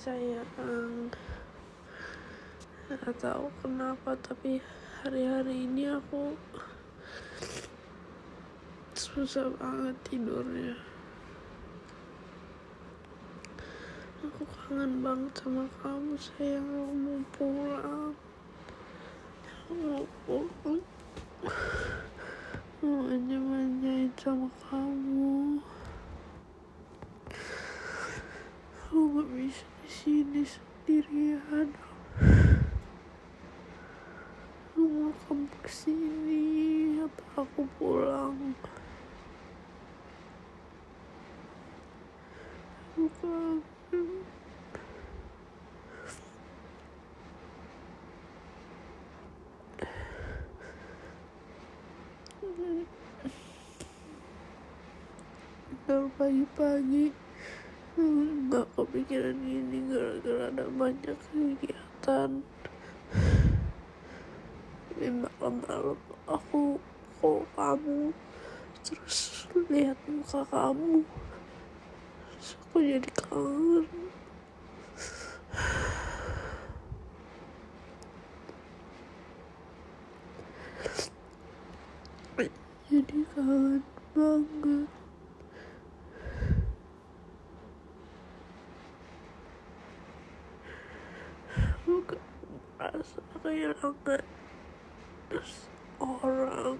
sayang nggak tahu kenapa tapi hari-hari ini aku susah banget tidurnya. Aku kangen banget sama kamu sayang. Aku mau pulang. Aku mau pulang. Mau manja-manjain sama kamu. Aku gak bisa sini sendirian aku mau kamu ke sini atau aku pulang? Kalau pagi-pagi nggak kepikiran gini gara-gara ada banyak kegiatan. Tapi malam-malam aku call kamu terus lihat muka kamu. Terus aku jadi kangen. Jadi kangen banget aku merasa kehilangan orang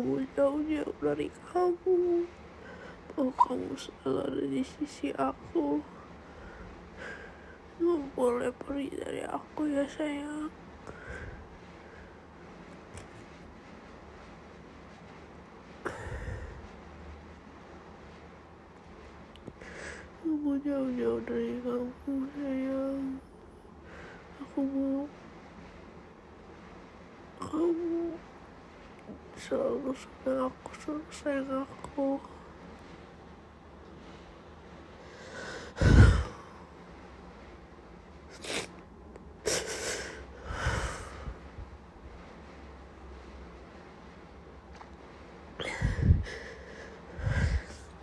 aku mau jauh-jauh dari kamu. Mau kamu selalu ada di sisi aku nggak boleh pergi dari aku ya sayang. Aku jauh-jauh dari kamu sayang. Aku mau kamu selalu sayang aku selalu sayang aku.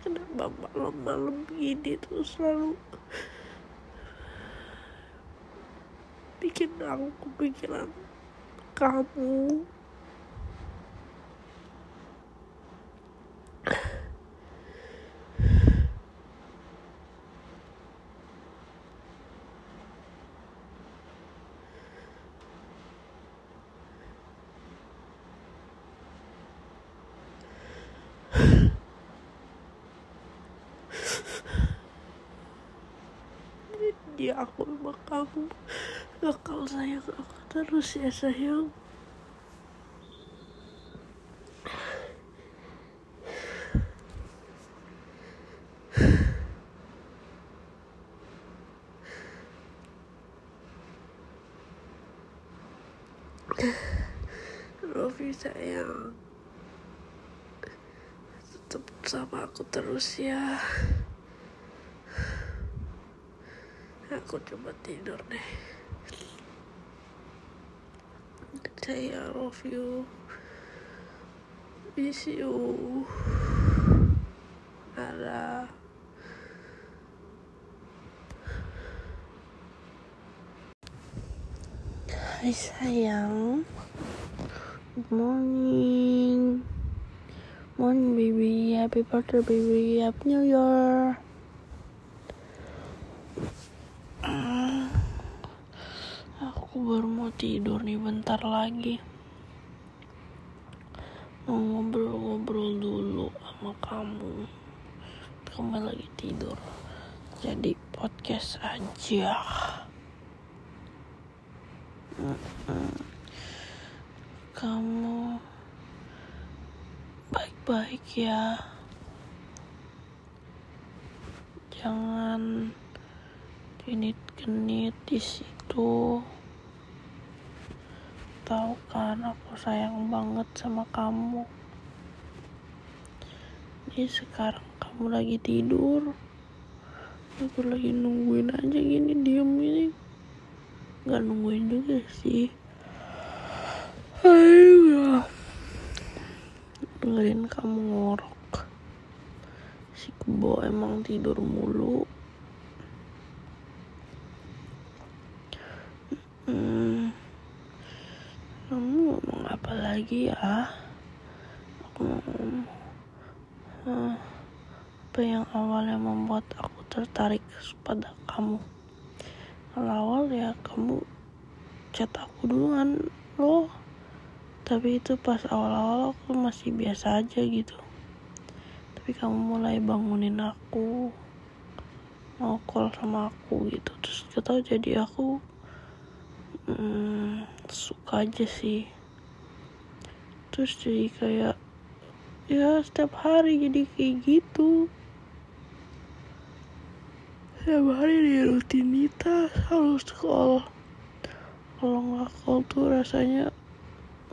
Kenapa malam-malam begini tuh selalu bikin aku kepikiran kamu jadi aku sama kamu. Bakal sayang aku terus ya sayang. Rofi sayang. Tetap sama aku terus ya aku coba tidur deh. Saya love you. Miss you. Ada. Hai sayang. Good morning. Morning baby. Happy birthday baby. Happy New Year Ah, Aku baru mau tidur nih bentar lagi Mau ngobrol-ngobrol dulu sama kamu Kamu lagi tidur Jadi podcast aja. Kamu baik-baik ya. Jangan genit-genit di situ tahu kan aku sayang banget sama kamu. Ini sekarang kamu lagi tidur aku lagi nungguin aja gini diem ini nggak nungguin juga sih. Ayo dengerin kamu ngorok. Si kebo emang tidur mulu hmm kamu ngomong apa lagi ya aku apa yang awalnya membuat aku tertarik pada kamu? Awal ya kamu chat aku duluan loh. Tapi itu pas awal-awal aku masih biasa aja gitu. Tapi kamu mulai bangunin aku mau call sama aku gitu. Terus kita jadi aku hmm, suka aja sih terus jadi kayak ya setiap hari jadi kayak gitu. Setiap hari di rutinitas harus call kalau nggak call tuh rasanya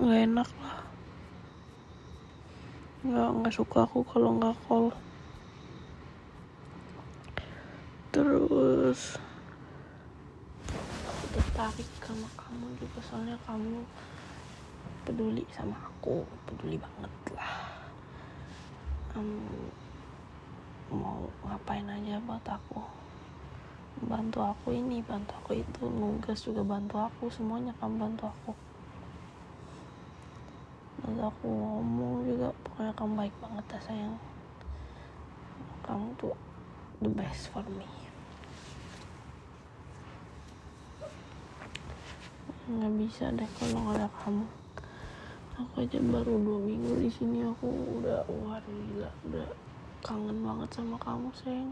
nggak enak lah. Nggak nggak suka aku kalau nggak call terus tertarik sama kamu juga soalnya kamu peduli sama aku peduli banget lah. Um, mau ngapain aja buat aku? Bantu aku ini bantu aku itu nugas juga bantu aku semuanya kamu bantu aku. Bantu aku ngomong juga pokoknya kamu baik banget ya sayang. Kamu tuh the best for me. Nggak bisa deh kalau nggak ada kamu aku aja baru dua minggu di sini aku udah wah gila udah kangen banget sama kamu sayang.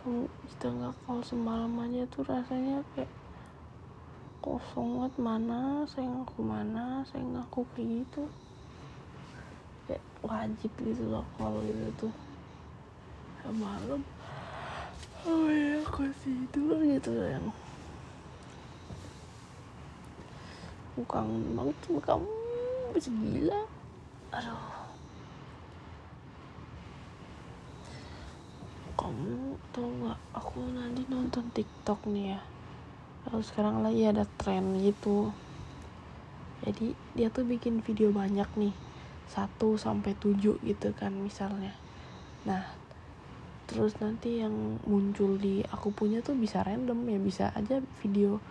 Kamu kita nggak call semalam aja tuh rasanya kayak kosong banget. Mana sayang aku mana sayang aku kayak gitu. Kayak wajib gitu loh call gitu tuh. Ya malam. Oh ya aku tidur gitu yang aku kangen banget sama kamu bisa gila aduh. Kamu tau gak aku nanti nonton tiktok nih ya. Kalau sekarang lagi ada tren gitu. Jadi dia tuh bikin video banyak nih. 1 sampai 7 gitu kan misalnya. Nah terus nanti yang muncul di aku punya tuh bisa random ya. Bisa aja video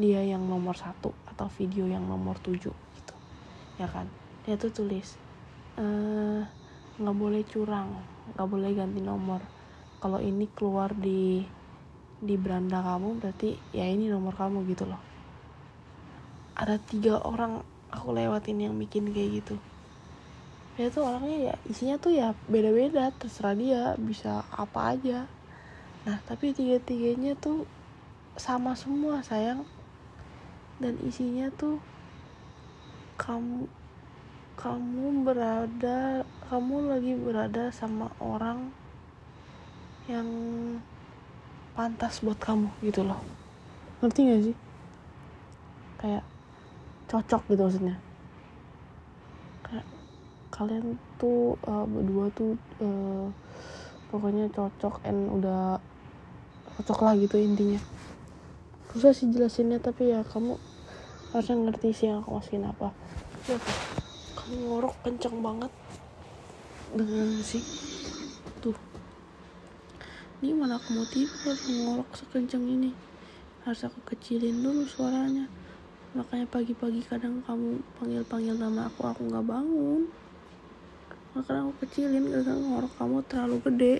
dia yang nomor satu atau video yang nomor tujuh ya kan? Dia tuh tulis nggak e, boleh curang nggak boleh ganti nomor. Kalau ini keluar di di beranda kamu berarti ya ini nomor kamu gitu loh. Ada tiga orang aku lewatin yang bikin kayak gitu. Dia tuh orangnya ya isinya tuh ya beda-beda terserah dia bisa apa aja. Nah tapi tiga-tiganya tuh sama semua sayang. Dan isinya tuh kamu kamu berada kamu lagi berada sama orang yang pantas buat kamu gitu loh. Ngerti gak sih? Kayak cocok gitu maksudnya. Kayak kalian tuh uh, berdua tuh uh, pokoknya cocok and udah cocok lah gitu intinya. Susah sih jelasinnya tapi ya kamu harusnya ngerti sih yang aku masukin apa. Ya, kamu ngorok kenceng banget. Dengan si tuh. Ini mana aku mau tidur ngorok sekenceng ini. Harus aku kecilin dulu suaranya. Makanya pagi-pagi kadang kamu panggil-panggil nama aku aku nggak bangun. Makanya aku kecilin karena ngorok kamu terlalu gede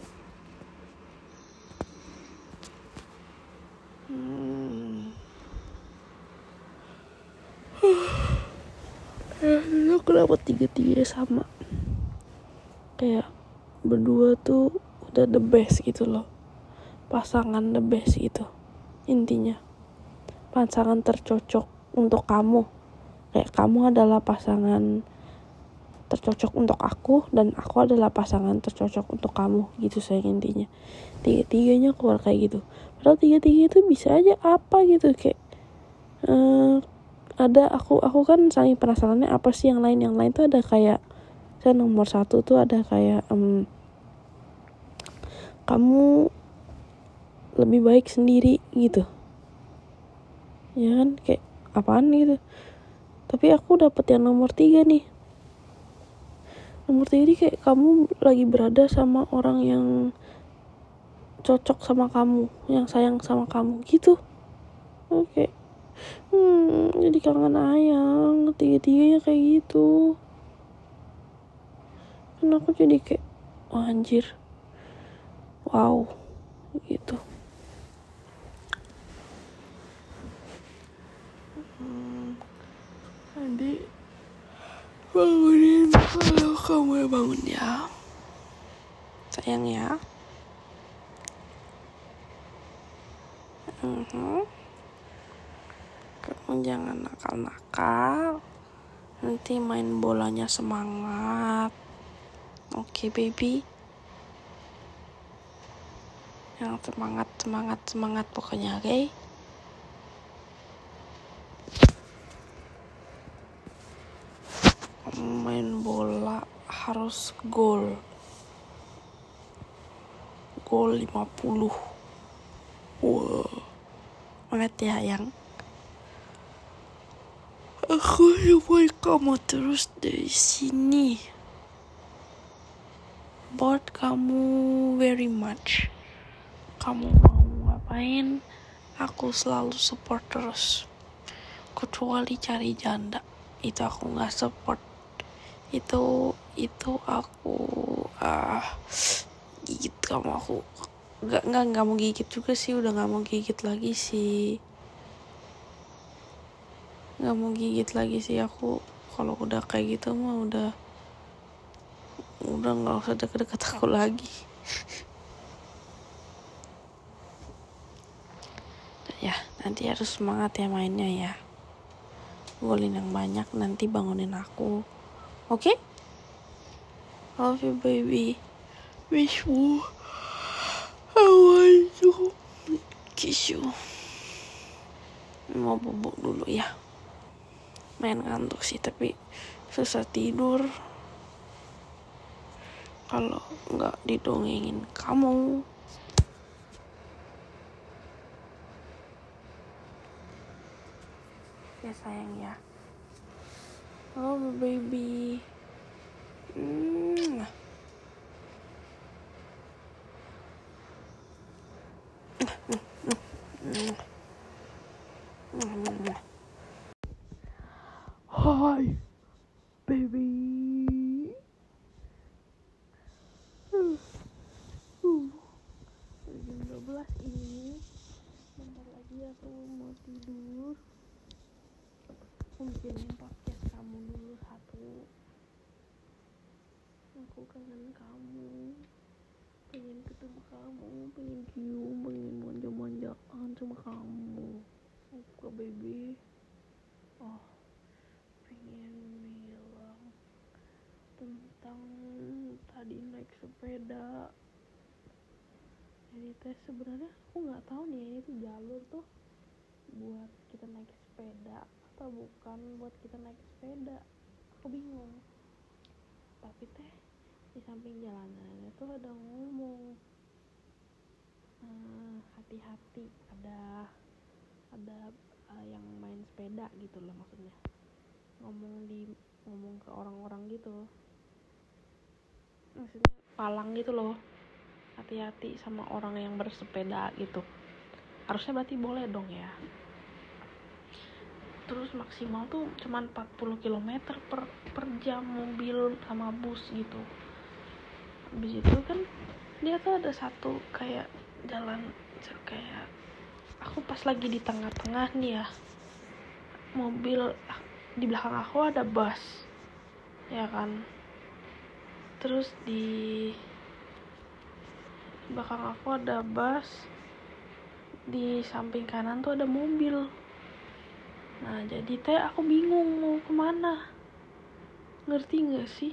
kenapa tiga-tiga sama? Kayak berdua tuh udah the best gitu loh. Pasangan the best gitu intinya. Pasangan tercocok untuk kamu. Kayak kamu adalah pasangan tercocok untuk aku dan aku adalah pasangan tercocok untuk kamu gitu sayang intinya. Tiga tiganya keluar kayak gitu. Padahal tiga tiga itu bisa aja apa gitu kayak uh, ada aku aku kan saking penasarannya apa sih yang lain? Yang lain tuh ada kayak saya nomor satu tuh ada kayak um, kamu lebih baik sendiri gitu. Ya kan? Kayak apaan gitu? Tapi aku dapat yang nomor tiga nih. Nomor tiga ini kayak kamu lagi berada sama orang yang cocok sama kamu yang sayang sama kamu gitu. Oke. Okay. hmm jadi kangen ayang tiga tiganya kayak gitu. Kan aku jadi kayak oh, anjir. Wow gitu. Hmm, nanti bangunin kalau kamu bangun ya. Sayang ya. Kamu jangan nakal-nakal nanti main bolanya semangat. Oke okay, baby. Yang semangat semangat semangat pokoknya oke? Okay? main bola harus gol. Gol 50 wow banget ya yang aku mau kamu terus dari sini. Buat kamu very much. Kamu mau ngapain? Aku selalu support terus. Kecuali cari janda. Itu aku nggak support. Itu itu aku ah uh, gigit kamu. Aku nggak nggak nggak mau gigit juga sih. Udah nggak mau gigit lagi sih nggak mau gigit lagi sih aku kalau udah kayak gitu mah udah udah nggak usah deket-deket aku lagi ya nanti harus semangat ya mainnya ya golin yang banyak nanti bangunin aku Okay? Love you, baby. Wish you. I want to kiss you. Mau bubuk dulu ya. Main ngantuk sih, tapi susah tidur. Kalau nggak didongengin kamu. Ya sayang ya. Oh baby. Mm. Hi, baby. Uh, uh. Jam 12 ini. Bentar lagi aku mau tidur. Mungkin podcast kamu dulu satu aku kangen kamu. Pengen ketemu kamu pengen cium pengen manja-manjaan sama kamu. Oke baby. Oh pengen bilang tentang tadi naik sepeda. Jadi tes sebenarnya aku nggak tahu nih ini tuh jalur tuh atau bukan buat kita naik sepeda? Aku bingung. Tapi teh di samping jalanan itu ada ngomong. Hati-hati uh, ada ada uh, yang main sepeda gitu loh maksudnya. Ngomong di ngomong ke orang-orang gitu. Maksudnya palang gitu loh. Hati-hati sama orang yang bersepeda gitu. Harusnya berarti boleh dong ya terus maksimal tuh cuman 40 km per, per jam mobil sama bus gitu. Habis itu kan dia tuh ada satu kayak jalan kayak aku pas lagi di tengah-tengah nih ya mobil di belakang aku ada bus ya kan. Terus di belakang aku ada bus di samping kanan tuh ada mobil nah jadi teh aku bingung mau ke mana. Ngerti nggak sih?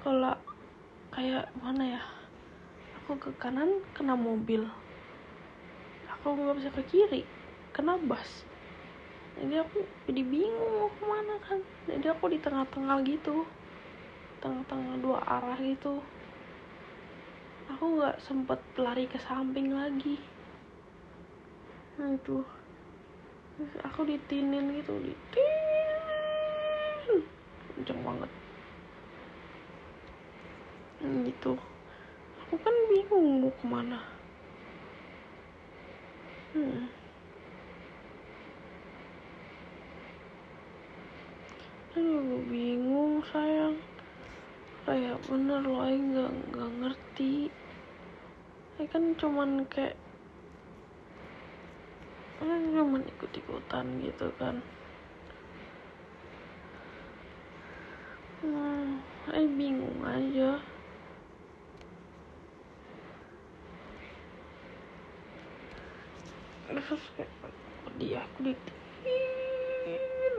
Kalau kayak mana ya? Aku ke kanan kena mobil. Kalau nggak bisa ke kiri kena bus. Jadi aku jadi bingung mau ke mana kan. Jadi aku di tengah-tengah gitu tengah-tengah dua arah gitu. Aku nggak sempet lari ke samping lagi. Nah itu aku ditinin gitu ditin kenceng banget. Gitu. Aku kan bingung mau ke mana. Hmm. Aduh, bingung sayang. Kayak bener loh nggak nggak ngerti. Aing kan cuman kayak cuman ikut ikutan gitu kan. Hmm, Aing bingung aja. Terus kayak dia aku di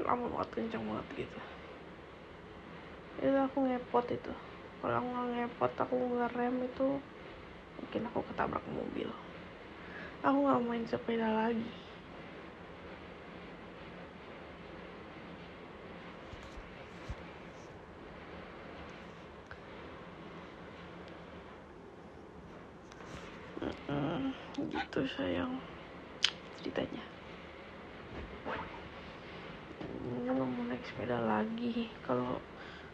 lama banget kencang banget gitu. Itu aku ngepot itu. Kalau nggak ngepot aku nggak rem itu mungkin aku ketabrak mobil. Aku nggak main sepeda lagi gitu sayang. Ceritanya. Nggak mau naik sepeda lagi. Kalau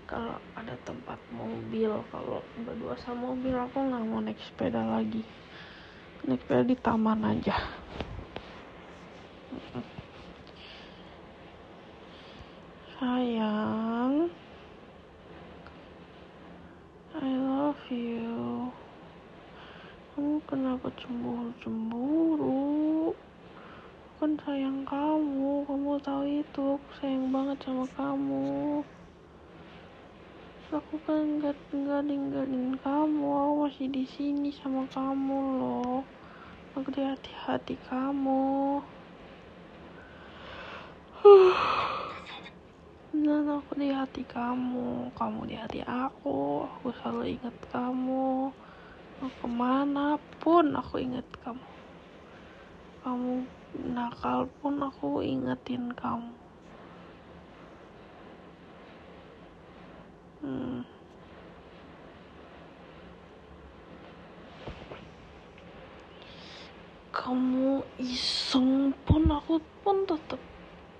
kalau ada tempat mobil kalau berdua sama mobil aku nggak mau naik sepeda lagi. Naik sepeda di taman aja. Sayang. I love you kamu kenapa cemburu-cemburu? Kan sayang kamu kamu tahu itu aku sayang banget sama kamu. Aku kan nggak nggak ninggalin kamu aku masih di sini sama kamu loh. Aku di hati-hati kamu. Dan aku di hati kamu kamu di hati aku aku selalu ingat kamu mau ke mana pun aku ingat kamu. Kamu nakal pun aku ingetin kamu. Hmm. kamu iseng pun aku pun tetap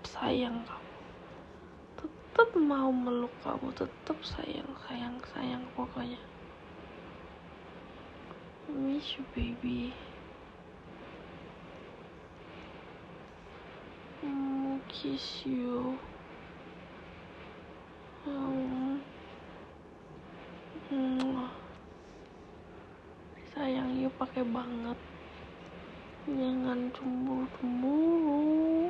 sayang kamu. Tetap mau meluk kamu tetap sayang sayang sayang pokoknya Miss you baby. Mau kiss you. Sayang you pakai banget. Jangan cemburu-cemburu.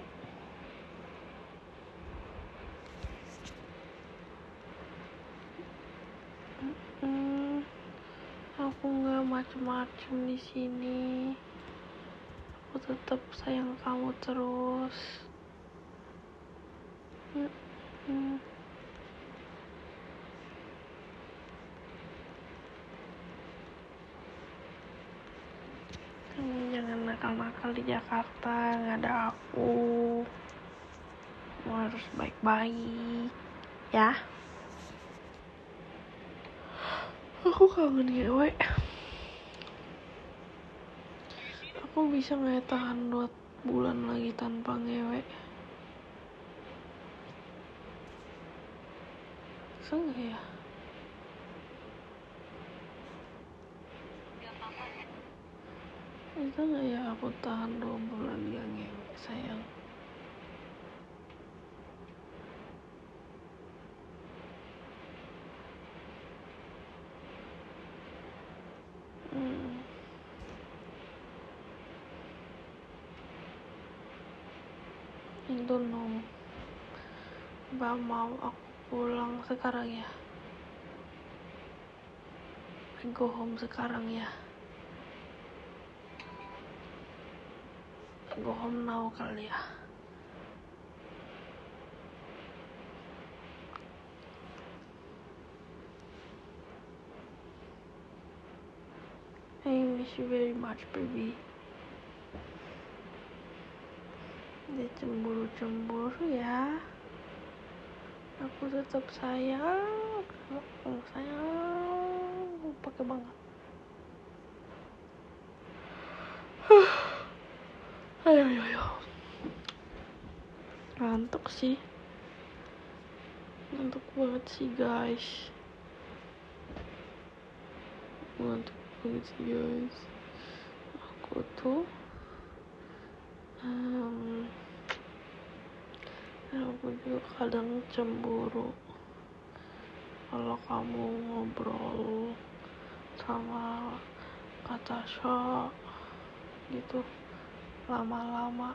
Hmm, aku nggak macem-macem di sini. Aku tetap sayang kamu terus. Kamu jangan nakal-nakal di Jakarta nggak ada aku. Kamu harus baik-baik ya. Aku kangen ngewe aku bisa nggak tahan dua bulan lagi tanpa ngewe? Bisa nggak ya? Bisa nggak ya aku tahan dua bulan dia ngewe sayang Hmm. Don't know. Mbak mau aku pulang sekarang ya. I go home sekarang ya. I go home now kali ya. I miss you very much, baby. Dia cemburu cemburu ya. Aku tetap sayang. Aku sayang. Pakai banget. Ayo ayo ayo. Ngantuk sih. Ngantuk banget sih guys. Ngantuk banget sih guys. Aku tuh um, aku juga kadang cemburu kalau kamu ngobrol sama kata shock gitu lama-lama.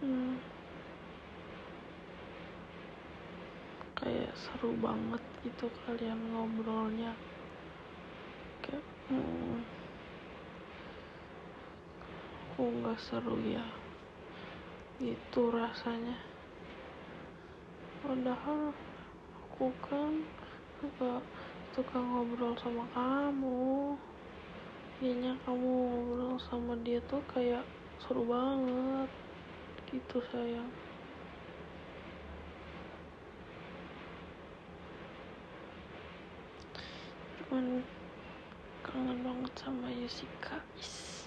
Hmm. kayak seru banget gitu kalian ngobrolnya. Kayak hmm, aku nggak seru ya. Itu rasanya. Padahal aku kan juga suka ngobrol sama kamu. Kayaknya kamu ngobrol sama dia tuh kayak seru banget. Gitu sayang. Cuman kangen banget sama Yusika is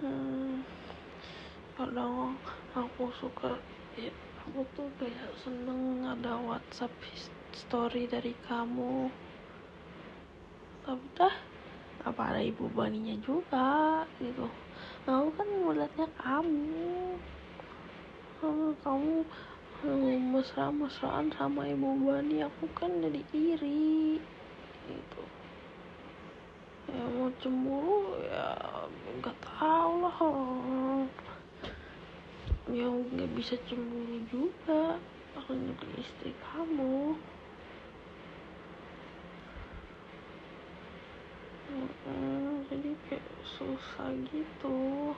hmm, kadang aku suka ya aku tuh kayak seneng ada WhatsApp story dari kamu. Tapi dah apa ada ibu baninya juga gitu. Aku kan melihatnya kamu. Kamu mesra-mesraan sama ibu bani aku kan jadi iri gitu ya mau cemburu ya nggak tahu lah. Ya nggak bisa cemburu juga. Aku juga istri kamu. Jadi kayak susah gitu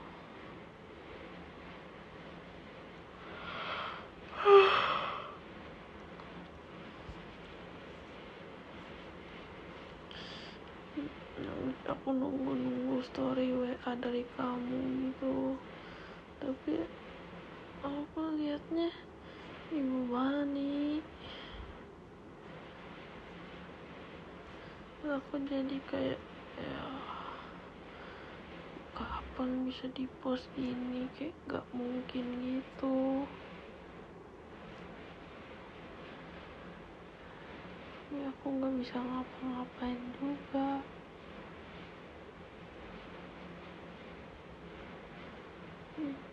aku nunggu-nunggu story WA dari kamu gitu. Tapi aku liatnya? Ibu Bani. Aku jadi kayak ya kapan bisa di post gini kayak gak mungkin gitu. Ya aku nggak bisa ngapa-ngapain juga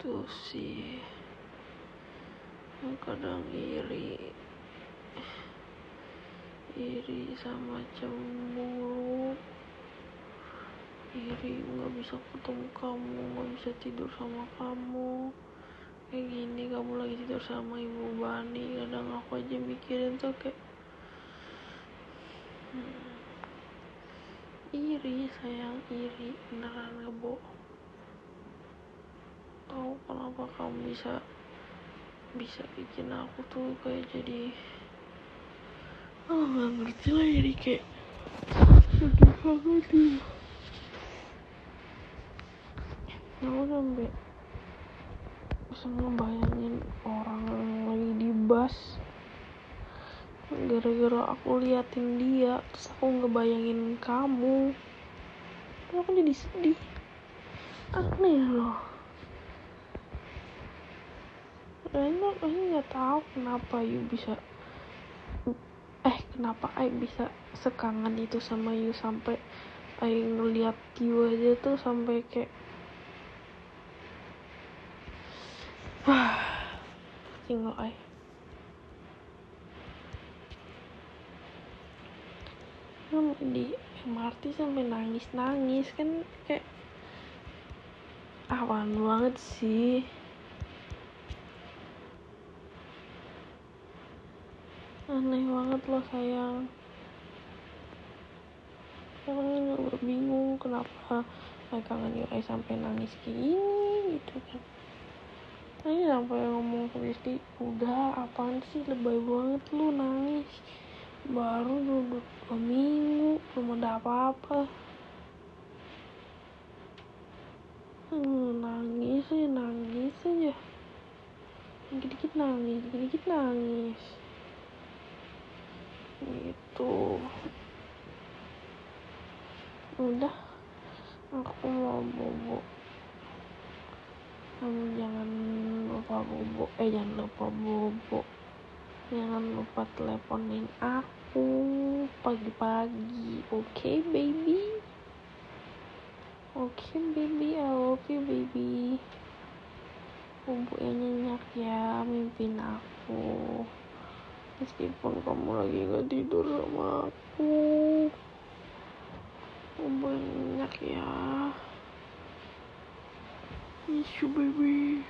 itu sih kadang iri. Iri sama cemburu. Iri nggak bisa ketemu kamu nggak bisa tidur sama kamu. Kayak gini kamu lagi tidur sama ibu Bani. Kadang aku aja mikirin tuh kayak hmm, iri sayang iri beneran gak bohong tahu kenapa kamu bisa bisa bikin aku tuh kayak jadi oh nggak ngerti lah jadi kayak sedih banget ya aku sampai bisa ngebayangin orang lagi di bus. Gara-gara aku liatin dia terus aku ngebayangin kamu. Aku jadi sedih. Aneh loh Rena aku nggak tahu kenapa you bisa eh kenapa Aik bisa sekangen itu sama you sampai Aik ngeliat you aja tuh sampai kayak tinggal kan di MRT sampai nangis nangis kan kayak awan banget sih aneh banget loh sayang. Emang gue bingung kenapa mereka Yurai sampai nangis gini gitu kan. Nah, ini sampai ngomong ke Besti udah apaan sih? Lebay banget lu nangis. Baru duduk dua minggu belum ada apa-apa. Hmm, nangis aja nangis aja. Dikit-dikit nangis dikit-dikit nangis gitu. Udah aku mau bobo. Kamu jangan lupa bobo. Eh jangan lupa bobo. Jangan lupa teleponin aku pagi-pagi. Oke okay, baby? Oke okay, baby. I love you baby. Bobo yang nyenyak ya mimpin aku meskipun kamu lagi gak tidur sama aku. Banyak ya. Isu baby.